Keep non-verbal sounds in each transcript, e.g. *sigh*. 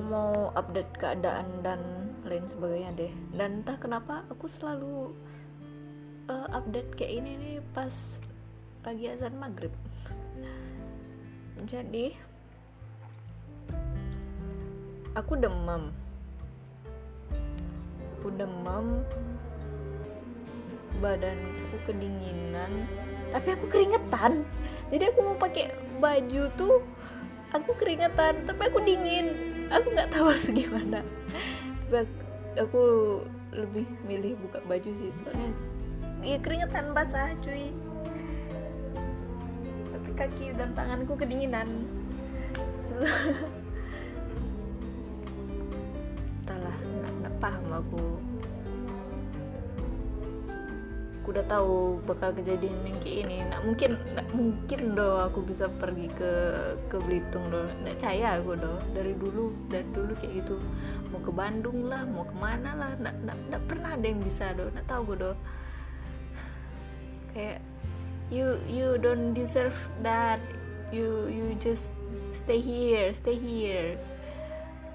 mau update keadaan dan lain sebagainya deh. Dan entah kenapa aku selalu uh, update kayak ini nih pas lagi azan maghrib. Jadi aku demam. Aku demam. Badanku kedinginan. Tapi aku keringetan. Jadi aku mau pakai baju tuh aku keringetan tapi aku dingin aku nggak tahu harus gimana. Tapi aku lebih milih buka baju sih soalnya ya keringetan basah cuy. Tapi kaki dan tanganku kedinginan. Entahlah nggak paham aku udah tahu bakal kejadian yang kayak ini. Nggak mungkin nggak mungkin doh aku bisa pergi ke ke Belitung doh nggak percaya aku doh dari dulu dari dulu kayak gitu. Mau ke Bandung lah mau ke mana lah. Nggak nggak, pernah ada yang bisa doh nggak tahu gue doh kayak you you don't deserve that. You you just stay here stay here.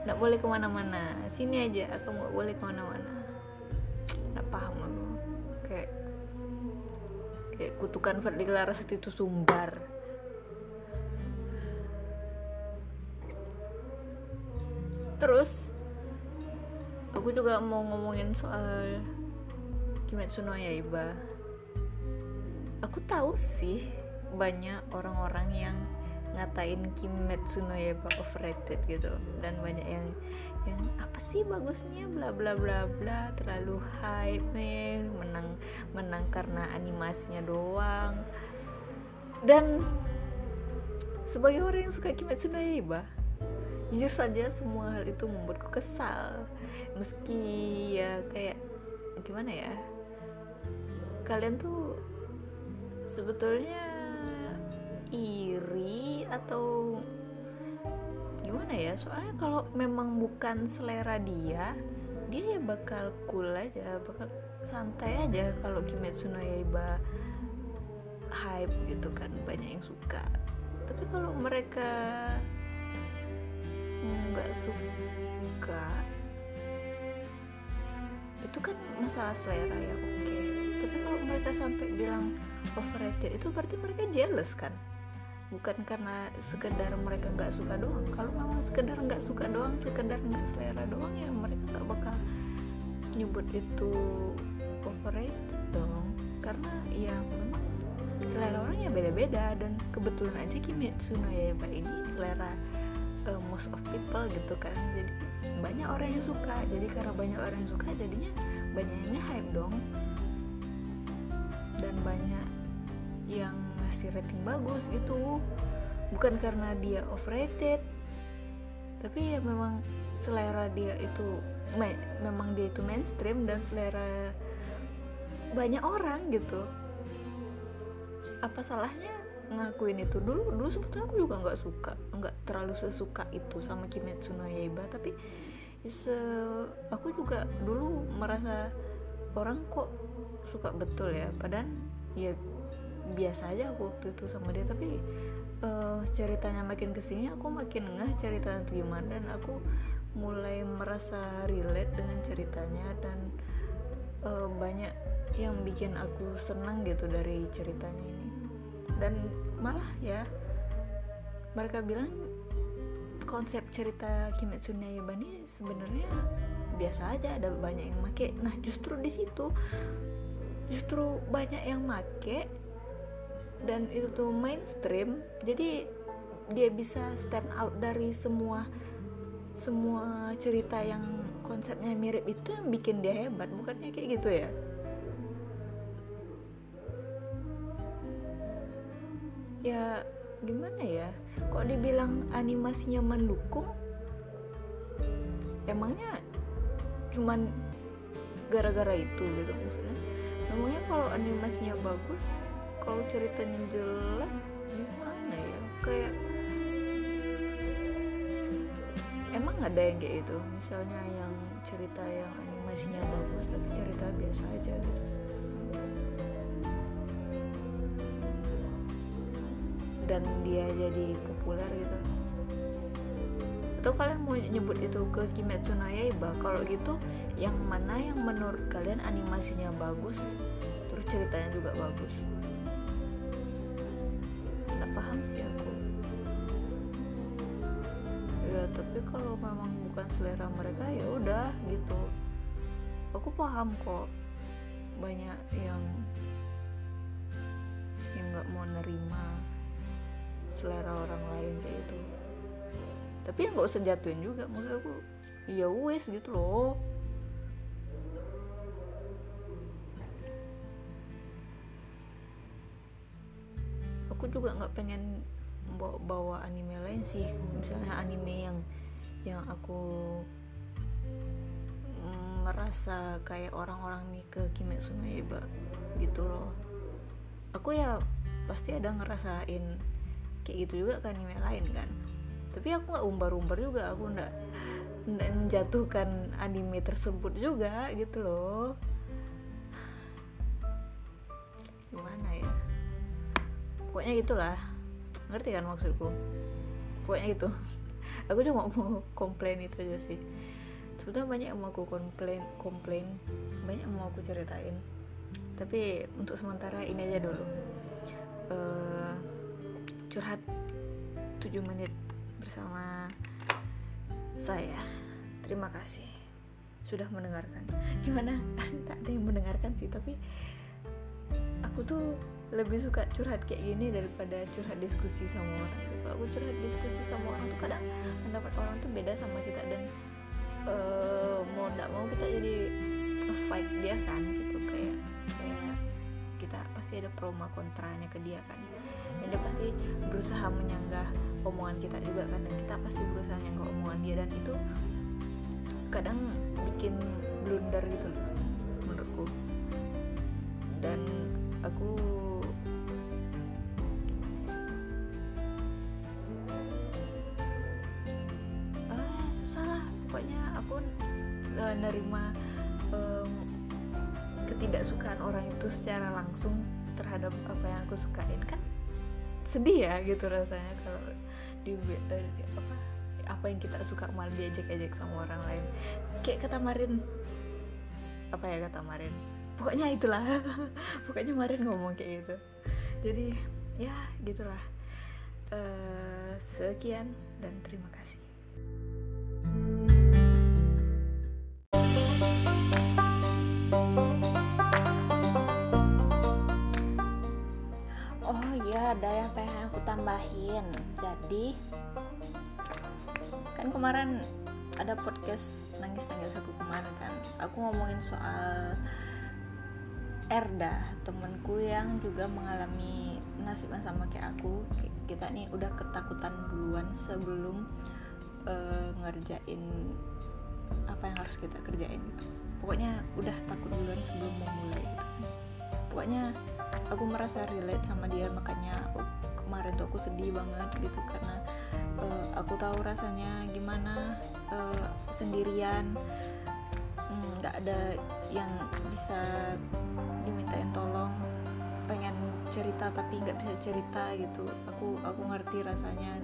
Nggak boleh ke mana-mana. Sini aja aku nggak boleh ke mana-mana. Nggak paham aku. Kayak kayak kutukan Ferdinand Laras itu sumbar. Terus aku juga mau ngomongin soal Kimetsu no Yaiba. Aku tahu sih banyak orang-orang yang ngatain Kimetsu no Yaiba overrated gitu dan banyak yang yang apa sih bagusnya? Bla bla bla bla. Terlalu hype menang menang karena animasinya doang. Dan sebagai orang yang suka Kimetsu no Yaiba jujur saja semua hal itu membuatku kesal. Meski ya kayak gimana ya kalian tuh sebetulnya iri atau gimana ya? Soalnya kalau memang bukan selera dia dia ya bakal cool aja bakal santai aja kalau Kimetsu no Yaiba hype gitu kan banyak yang suka. Tapi kalau mereka nggak suka itu kan masalah selera ya oke. Okay. tapi kalau mereka sampai bilang overrated itu berarti mereka jealous kan bukan karena sekedar mereka nggak suka doang. Kalau memang sekedar nggak suka doang sekedar nggak selera doang ya mereka nggak bakal nyebut itu overrated dong. Karena ya memang selera orang ya beda-beda. Dan kebetulan aja Kimetsu no Yaiba ini selera uh, most of people gitu kan. Jadi banyak orang yang suka. Jadi karena banyak orang yang suka jadinya banyak yang hype dong. Dan banyak yang ngasih rating bagus gitu. Bukan karena dia overrated tapi ya memang selera dia itu me memang dia itu mainstream dan selera banyak orang gitu. Apa salahnya ngakuin itu? Dulu dulu sebetulnya aku juga nggak suka nggak terlalu sesuka itu sama Kimetsu no Yaiba tapi se aku juga dulu merasa orang kok suka betul ya. Padahal ya biasa aja aku waktu itu sama dia. Tapi uh, ceritanya makin ke sini aku makin ngeh ceritanya itu gimana. Dan aku mulai merasa relate dengan ceritanya dan uh, banyak yang bikin aku senang gitu dari ceritanya ini. Dan malah ya mereka bilang konsep cerita Kimetsu no Yaiba ini sebenarnya biasa aja ada banyak yang make. Nah justru di situ justru banyak yang make dan itu tuh mainstream. Jadi dia bisa stand out dari semua semua cerita yang konsepnya mirip itu yang bikin dia hebat. Bukannya kayak gitu ya? Ya gimana ya? Kok dibilang animasinya mendukung? Emangnya cuman gara-gara itu gitu maksudnya? Emangnya kalau animasinya bagus kalau ceritanya jelek gimana ya? Kayak emang ada yang kayak itu misalnya yang cerita yang animasinya bagus tapi cerita biasa aja gitu. Dan dia jadi populer gitu. Atau kalian mau nyebut itu ke Kimetsu no Yaiba? Kalau gitu yang mana yang menurut kalian animasinya bagus terus ceritanya juga bagus paham sih aku. Ya tapi kalau memang bukan selera mereka ya udah gitu. Aku paham kok. Banyak yang yang nggak mau nerima selera orang lain kayak itu tapi ya nggak usah jatuhin juga. Maksud aku ya wes gitu loh aku juga nggak pengen bawa, bawa anime lain sih. Misalnya anime yang yang aku mm, merasa kayak orang-orang nih ke Kimetsu no Yaiba gitu loh. Aku ya pasti ada ngerasain kayak gitu juga kan anime lain kan. Tapi aku nggak umbar-umbar juga aku nggak nggak menjatuhkan anime tersebut juga gitu loh. Gimana ya pokoknya gitulah. Ngerti kan maksudku? Pokoknya gitu. *laughs* Aku cuma mau komplain itu aja sih. Sebetulnya banyak yang mau aku komplain komplain. Banyak yang mau aku ceritain. Tapi untuk sementara ini aja dulu. Uh, curhat 7 menit bersama saya. Terima kasih sudah mendengarkan. Gimana? *laughs* Tak ada yang mendengarkan sih tapi aku tuh lebih suka curhat kayak gini daripada curhat diskusi sama orang. Kalau aku curhat diskusi sama orang tuh kadang pendapat orang tuh beda sama kita dan uh, mau tidak mau kita jadi fight dia kan gitu. Kayak kayak kita pasti ada promo kontranya ke dia kan. Dan dia pasti berusaha menyanggah omongan kita juga kan dan kita pasti berusaha menyanggah omongan dia. Dan itu kadang bikin blunder gitu loh menurutku. Dan aku aku uh, nerima um, ketidaksukaan orang itu secara langsung terhadap apa yang aku sukain. Kan sedih ya gitu rasanya kalau di uh, apa apa yang kita suka malah diajak-ajak sama orang lain. Kayak kata Marin apa ya kata Marin? Pokoknya itulah *laughs* pokoknya Marin ngomong kayak gitu. Jadi ya gitulah. Uh, sekian dan terima kasih Oh iya ada yang pengen aku tambahin. Jadi Kan kemarin ada podcast nangis-nangis aku kemarin kan. Aku ngomongin soal Erda temenku yang juga mengalami nasib yang sama kayak aku. Kita nih udah ketakutan duluan sebelum uh, ngerjain apa yang harus kita kerjain gitu Pokoknya udah takut duluan sebelum mau mulai gitu. Pokoknya aku merasa relate sama dia makanya oh, kemarin tuh aku sedih banget gitu karena uh, aku tahu rasanya gimana uh, sendirian nggak hmm, ada yang bisa dimintain tolong. Pengen cerita tapi nggak bisa cerita gitu. Aku aku ngerti rasanya.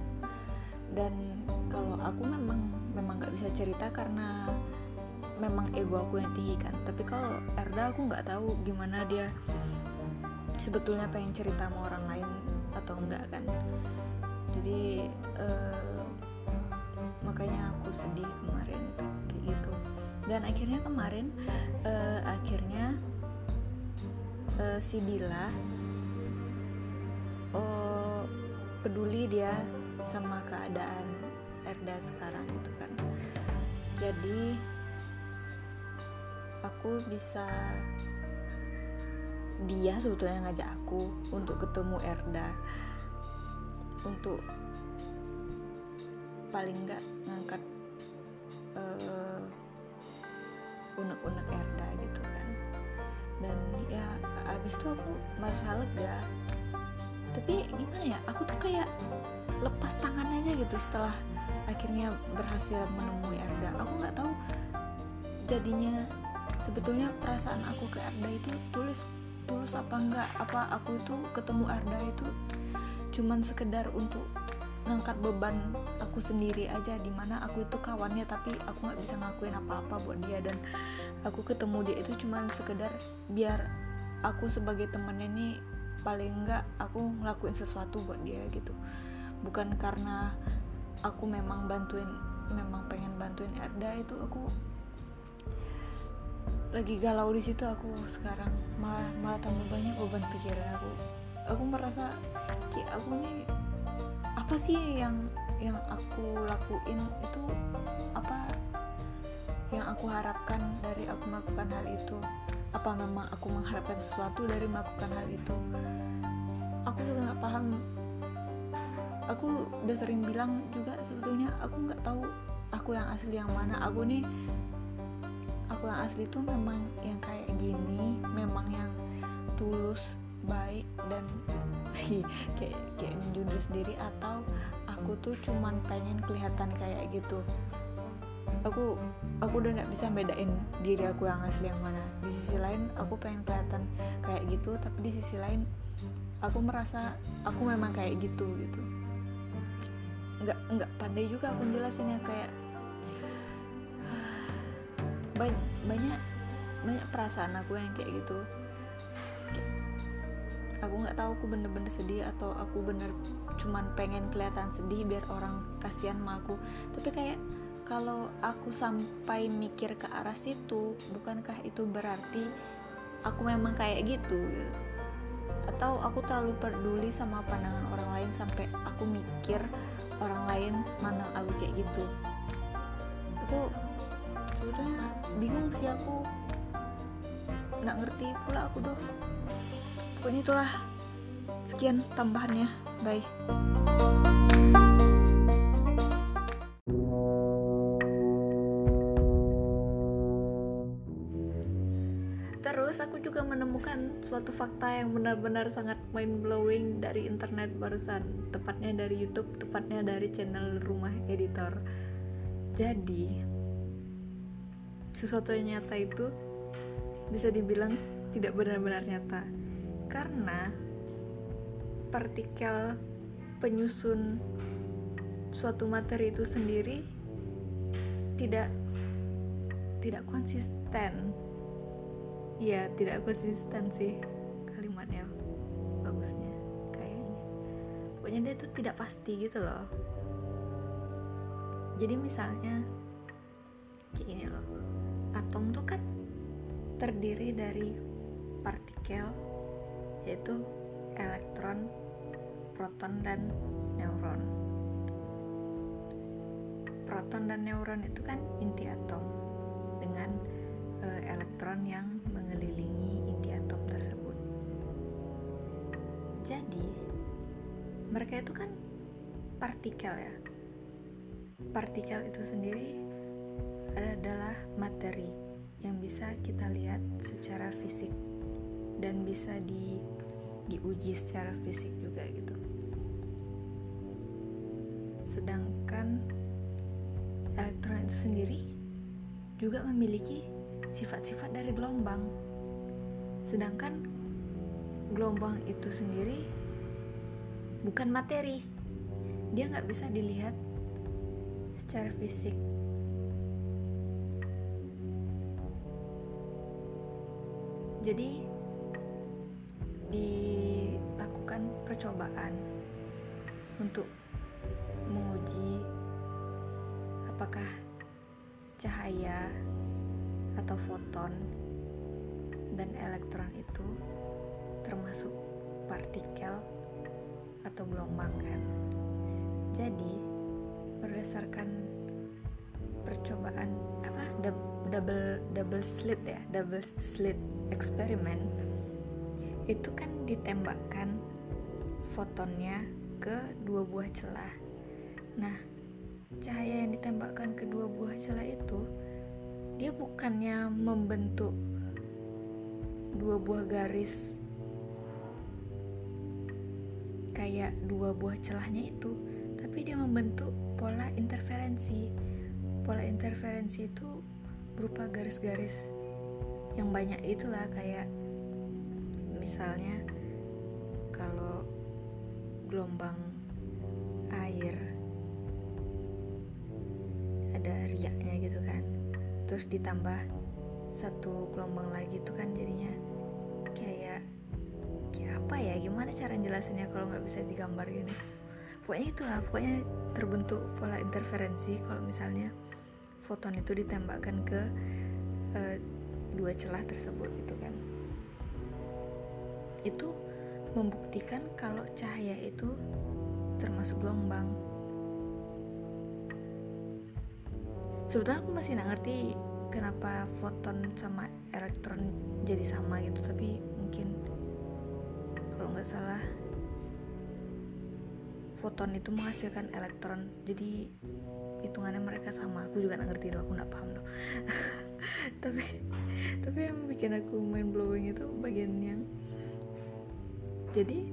Dan kalau aku memang memang nggak bisa cerita karena memang ego aku yang tinggi kan. Tapi kalau Erda aku nggak tahu gimana dia sebetulnya pengen cerita sama orang lain atau enggak kan. Jadi uh, makanya aku sedih kemarin kayak gitu. Dan akhirnya kemarin uh, akhirnya uh, si Dila oh peduli dia sama keadaan Erda sekarang gitu kan. Jadi aku bisa dia sebetulnya ngajak aku untuk ketemu Erda. Untuk paling nggak ngangkat uh, unek-unek Erda gitu kan. Dan ya abis itu aku merasa lega. Tapi gimana ya aku tuh kayak lepas tangan aja gitu setelah akhirnya berhasil menemui Erda. Aku nggak tahu jadinya sebetulnya perasaan aku ke Erda itu tulis tulus apa enggak? Apa aku itu ketemu Arda itu cuman sekedar untuk ngangkat beban aku sendiri aja? Di mana aku itu kawannya tapi aku nggak bisa ngelakuin apa-apa buat dia dan aku ketemu dia itu cuma sekedar biar aku sebagai temennya nih paling nggak aku ngelakuin sesuatu buat dia gitu. Bukan karena aku memang bantuin memang pengen bantuin Erda itu aku lagi galau di situ aku sekarang malah malah tambah banyak beban pikiran aku. Aku merasa kayak aku nih apa sih yang yang aku lakuin itu apa yang aku harapkan dari aku melakukan hal itu? Apa memang aku mengharapkan sesuatu dari melakukan hal itu? Aku juga nggak paham. Aku udah sering bilang juga sebetulnya aku nggak tahu aku yang asli yang mana. Aku nih aku yang asli tuh memang yang kayak gini memang yang tulus baik dan *laughs* kayak kayak diri sendiri atau aku tuh cuman pengen kelihatan kayak gitu. Aku aku udah nggak bisa bedain diri aku yang asli yang mana. Di sisi lain aku pengen kelihatan kayak gitu tapi di sisi lain aku merasa aku memang kayak gitu gitu. Nggak nggak pandai juga aku jelasinnya kayak *sighs* banyak banyak banyak perasaan aku yang kayak gitu. Aku nggak tahu aku bener-bener sedih atau aku bener cuman pengen kelihatan sedih biar orang kasihan sama aku. Tapi kayak kalau aku sampai mikir ke arah situ bukankah itu berarti aku memang kayak gitu? Atau aku terlalu peduli sama pandangan orang lain sampai aku mikir orang lain mana aku kayak gitu? Itu sebetulnya bingung sih aku. Nggak ngerti pula aku doh. Pokoknya itulah. Sekian tambahannya. Bye. Terus aku juga menemukan suatu fakta yang benar-benar sangat mind blowing dari internet barusan, tepatnya dari YouTube, tepatnya dari channel Rumah Editor. Jadi, sesuatu yang nyata itu bisa dibilang tidak benar-benar nyata. Karena partikel penyusun suatu materi itu sendiri tidak tidak konsisten. Ya tidak konsisten sih kalimatnya bagusnya kayaknya. Pokoknya dia tuh tidak pasti gitu loh. Jadi misalnya kayak gini loh atom tuh kan terdiri dari partikel yaitu elektron, proton dan neuron. Proton dan neuron itu kan inti atom dengan e, elektron yang mengelilingi inti atom tersebut. Jadi, mereka itu kan partikel ya. Partikel itu sendiri adalah materi yang bisa kita lihat secara fisik dan bisa di diuji secara fisik juga gitu. Sedangkan elektron itu sendiri juga memiliki sifat-sifat dari gelombang. Sedangkan gelombang itu sendiri bukan materi. Dia nggak bisa dilihat secara fisik. Jadi dilakukan percobaan untuk menguji apakah cahaya atau foton dan elektron itu termasuk partikel atau gelombang kan. Jadi berdasarkan percobaan apa double double slit ya, double slit eksperimen itu kan ditembakkan fotonnya ke dua buah celah. Nah, cahaya yang ditembakkan ke dua buah celah itu dia bukannya membentuk dua buah garis kayak dua buah celahnya itu, tapi dia membentuk pola interferensi. Pola interferensi itu berupa garis-garis yang banyak itulah kayak misalnya kalau gelombang air ada riaknya gitu kan terus ditambah satu gelombang lagi tuh kan jadinya kayak kayak apa ya gimana cara jelasinnya kalau nggak bisa digambar gini? Pokoknya itulah pokoknya terbentuk pola interferensi kalau misalnya foton itu ditembakkan ke uh, dua celah tersebut gitu kan. Itu membuktikan kalau cahaya itu termasuk gelombang. Sebetulnya aku masih nggak ngerti kenapa foton sama elektron jadi sama gitu tapi mungkin kalau nggak salah foton itu menghasilkan elektron. Jadi hitungannya mereka sama. Aku juga nggak ngerti loh aku nggak paham loh *laughs* tapi tapi yang bikin aku main blowing itu bagian yang jadi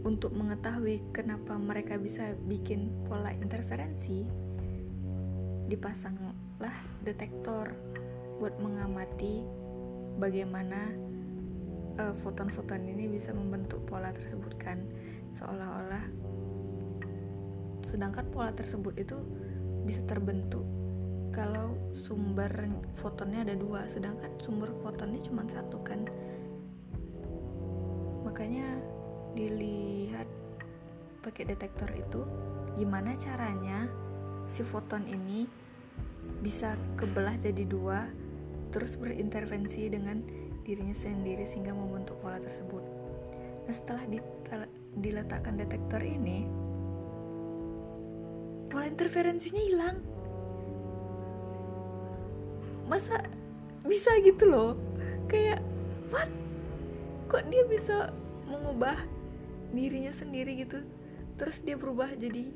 untuk mengetahui kenapa mereka bisa bikin pola interferensi dipasanglah detektor buat mengamati bagaimana uh, foton-foton ini bisa membentuk pola tersebut kan. Seolah-olah sedangkan pola tersebut itu bisa terbentuk kalau sumber fotonnya ada dua sedangkan sumber fotonnya cuma satu kan makanya dilihat pakai detektor itu gimana caranya si foton ini bisa kebelah jadi dua terus berintervensi dengan dirinya sendiri sehingga membentuk pola tersebut. Nah setelah diletakkan detektor ini, pola interferensinya hilang. Masa bisa gitu loh? Kayak what? Kok dia bisa mengubah dirinya sendiri gitu? Terus dia berubah jadi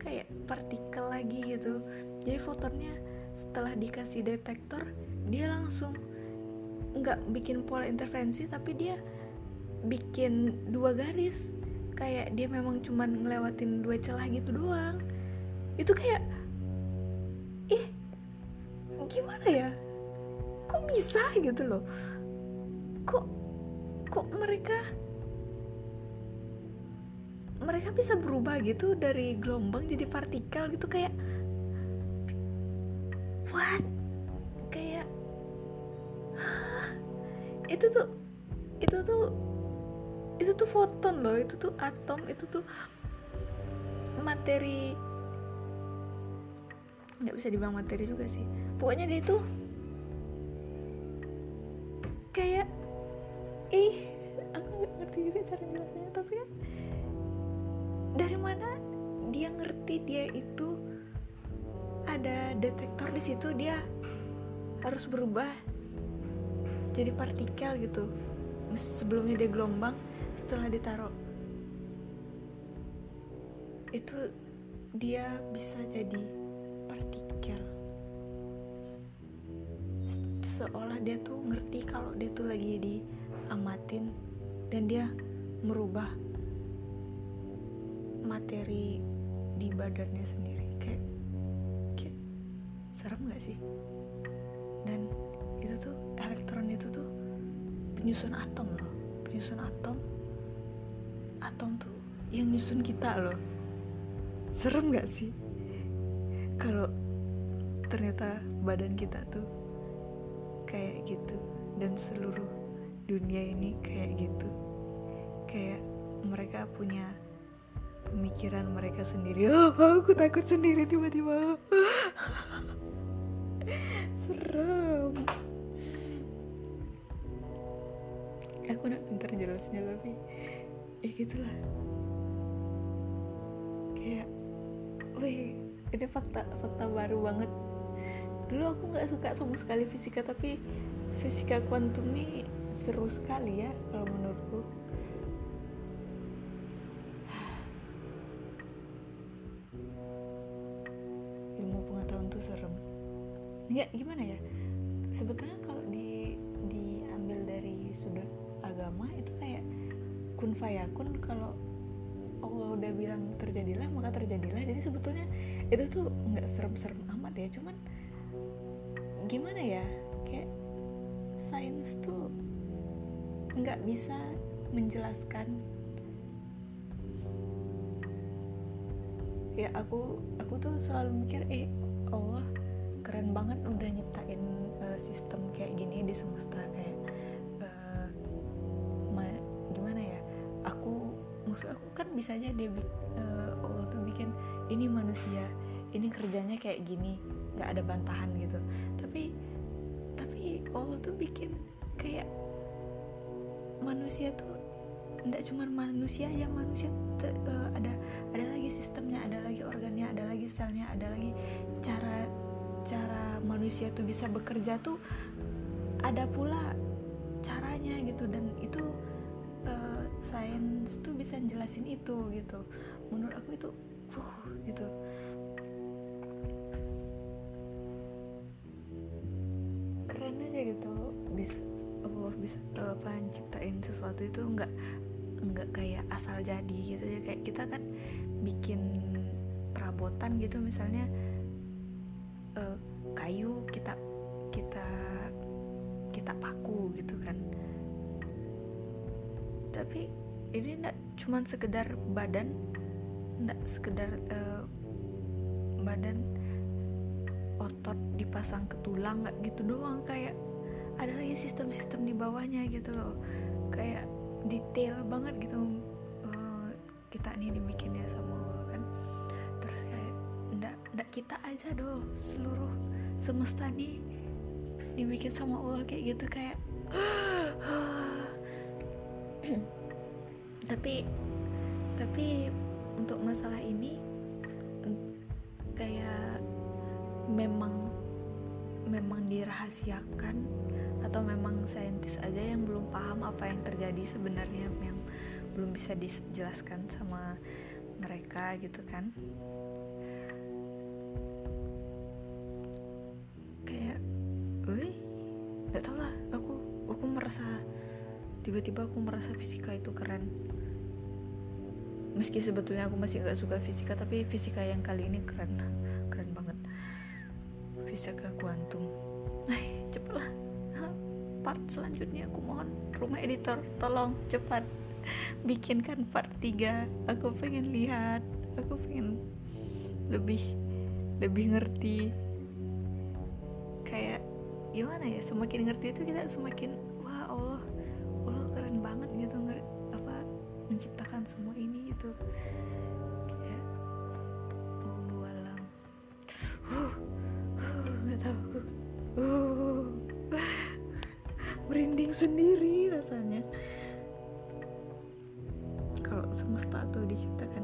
kayak partikel lagi gitu. Jadi fotonnya setelah dikasih detektor dia langsung nggak bikin pola intervensi tapi dia bikin dua garis kayak dia memang cuman ngelewatin dua celah gitu doang itu kayak ih gimana ya? Kok bisa? Gitu loh. Kok kok mereka mereka bisa berubah gitu dari gelombang jadi partikel gitu? Kayak what? Kayak itu tuh itu tuh itu tuh foton loh. Itu tuh atom itu tuh materi nggak bisa dibilang materi juga sih. Pokoknya dia tuh kayak ih aku nggak ngerti juga cara jelasnya tapi kan dari mana dia ngerti dia itu ada detektor di situ dia harus berubah jadi partikel gitu. Sebelumnya dia gelombang setelah ditaruh. Itu dia bisa jadi partikel seolah dia tuh ngerti kalau dia tuh lagi diamatin dan dia merubah materi di badannya sendiri. Kayak kayak serem gak sih? Dan itu tuh elektron itu tuh penyusun atom loh. Penyusun atom atom tuh yang nyusun kita loh. Serem gak sih? Kalau ternyata badan kita tuh kayak gitu. Dan seluruh dunia ini kayak gitu. Kayak mereka punya pemikiran mereka sendiri. *laughs* Oh aku takut sendiri tiba-tiba. *laughs* Serem. Aku udah pintar jelasnya tapi ya gitulah. Kayak wih ini fakta fakta baru banget dulu aku nggak suka sama sekali fisika tapi fisika kuantum nih seru sekali ya kalau menurutku. Ilmu pengetahuan tuh serem. Nggak gimana ya? Sebetulnya kalau di diambil dari sudut agama itu kayak kun fayakun. Kalau Allah udah bilang terjadilah maka terjadilah. Jadi sebetulnya itu tuh nggak serem-serem amat ya. Cuman gimana ya? Kayak sains tuh nggak bisa menjelaskan. Ya aku aku tuh selalu mikir eh Allah keren banget udah nyiptain uh, sistem kayak gini di semesta. Kayak uh, ma- gimana ya? Aku maksud aku kan bisa aja dia uh, Allah tuh bikin ini manusia ini kerjanya kayak gini nggak ada bantahan gitu. Tapi tapi Allah tuh bikin kayak manusia tuh tidak cuma manusia ya manusia te, uh, ada ada lagi sistemnya ada lagi organnya ada lagi selnya ada lagi cara cara manusia tuh bisa bekerja tuh ada pula caranya gitu. Dan itu uh, sains tuh bisa jelasin itu gitu. Menurut aku itu uh, gitu ciptain sesuatu itu nggak nggak kayak asal jadi gitu. Ya kayak kita kan bikin perabotan gitu misalnya uh, kayu kita kita kita paku gitu kan. Tapi ini enggak cuman sekedar badan enggak sekedar uh, badan otot dipasang ke tulang nggak gitu doang kayak ada lagi sistem-sistem di bawahnya gitu loh. Kayak detail banget gitu uh, kita nih dibikinnya sama Allah kan. Terus kayak ndak ndak kita aja doh seluruh semesta nih dibikin sama Allah kayak gitu kayak *clears throat* tapi tapi untuk masalah ini kayak memang memang dirahasiakan atau memang saintis aja yang belum paham apa yang terjadi sebenarnya yang belum bisa dijelaskan sama mereka gitu kan. Kayak wih nggak tau lah aku aku merasa tiba-tiba aku merasa fisika itu keren. Meski sebetulnya aku masih nggak suka fisika tapi fisika yang kali ini keren keren banget fisika kuantum Ay, cepatlah. Part selanjutnya aku mohon rumah editor tolong cepat bikinkan part 3 aku pengen lihat aku pengen lebih lebih ngerti. Kayak gimana ya semakin ngerti itu kita semakin wah Allah Allah keren banget gitu apa menciptakan semua ini gitu uh, merinding sendiri rasanya. Kalau semesta tuh diciptakan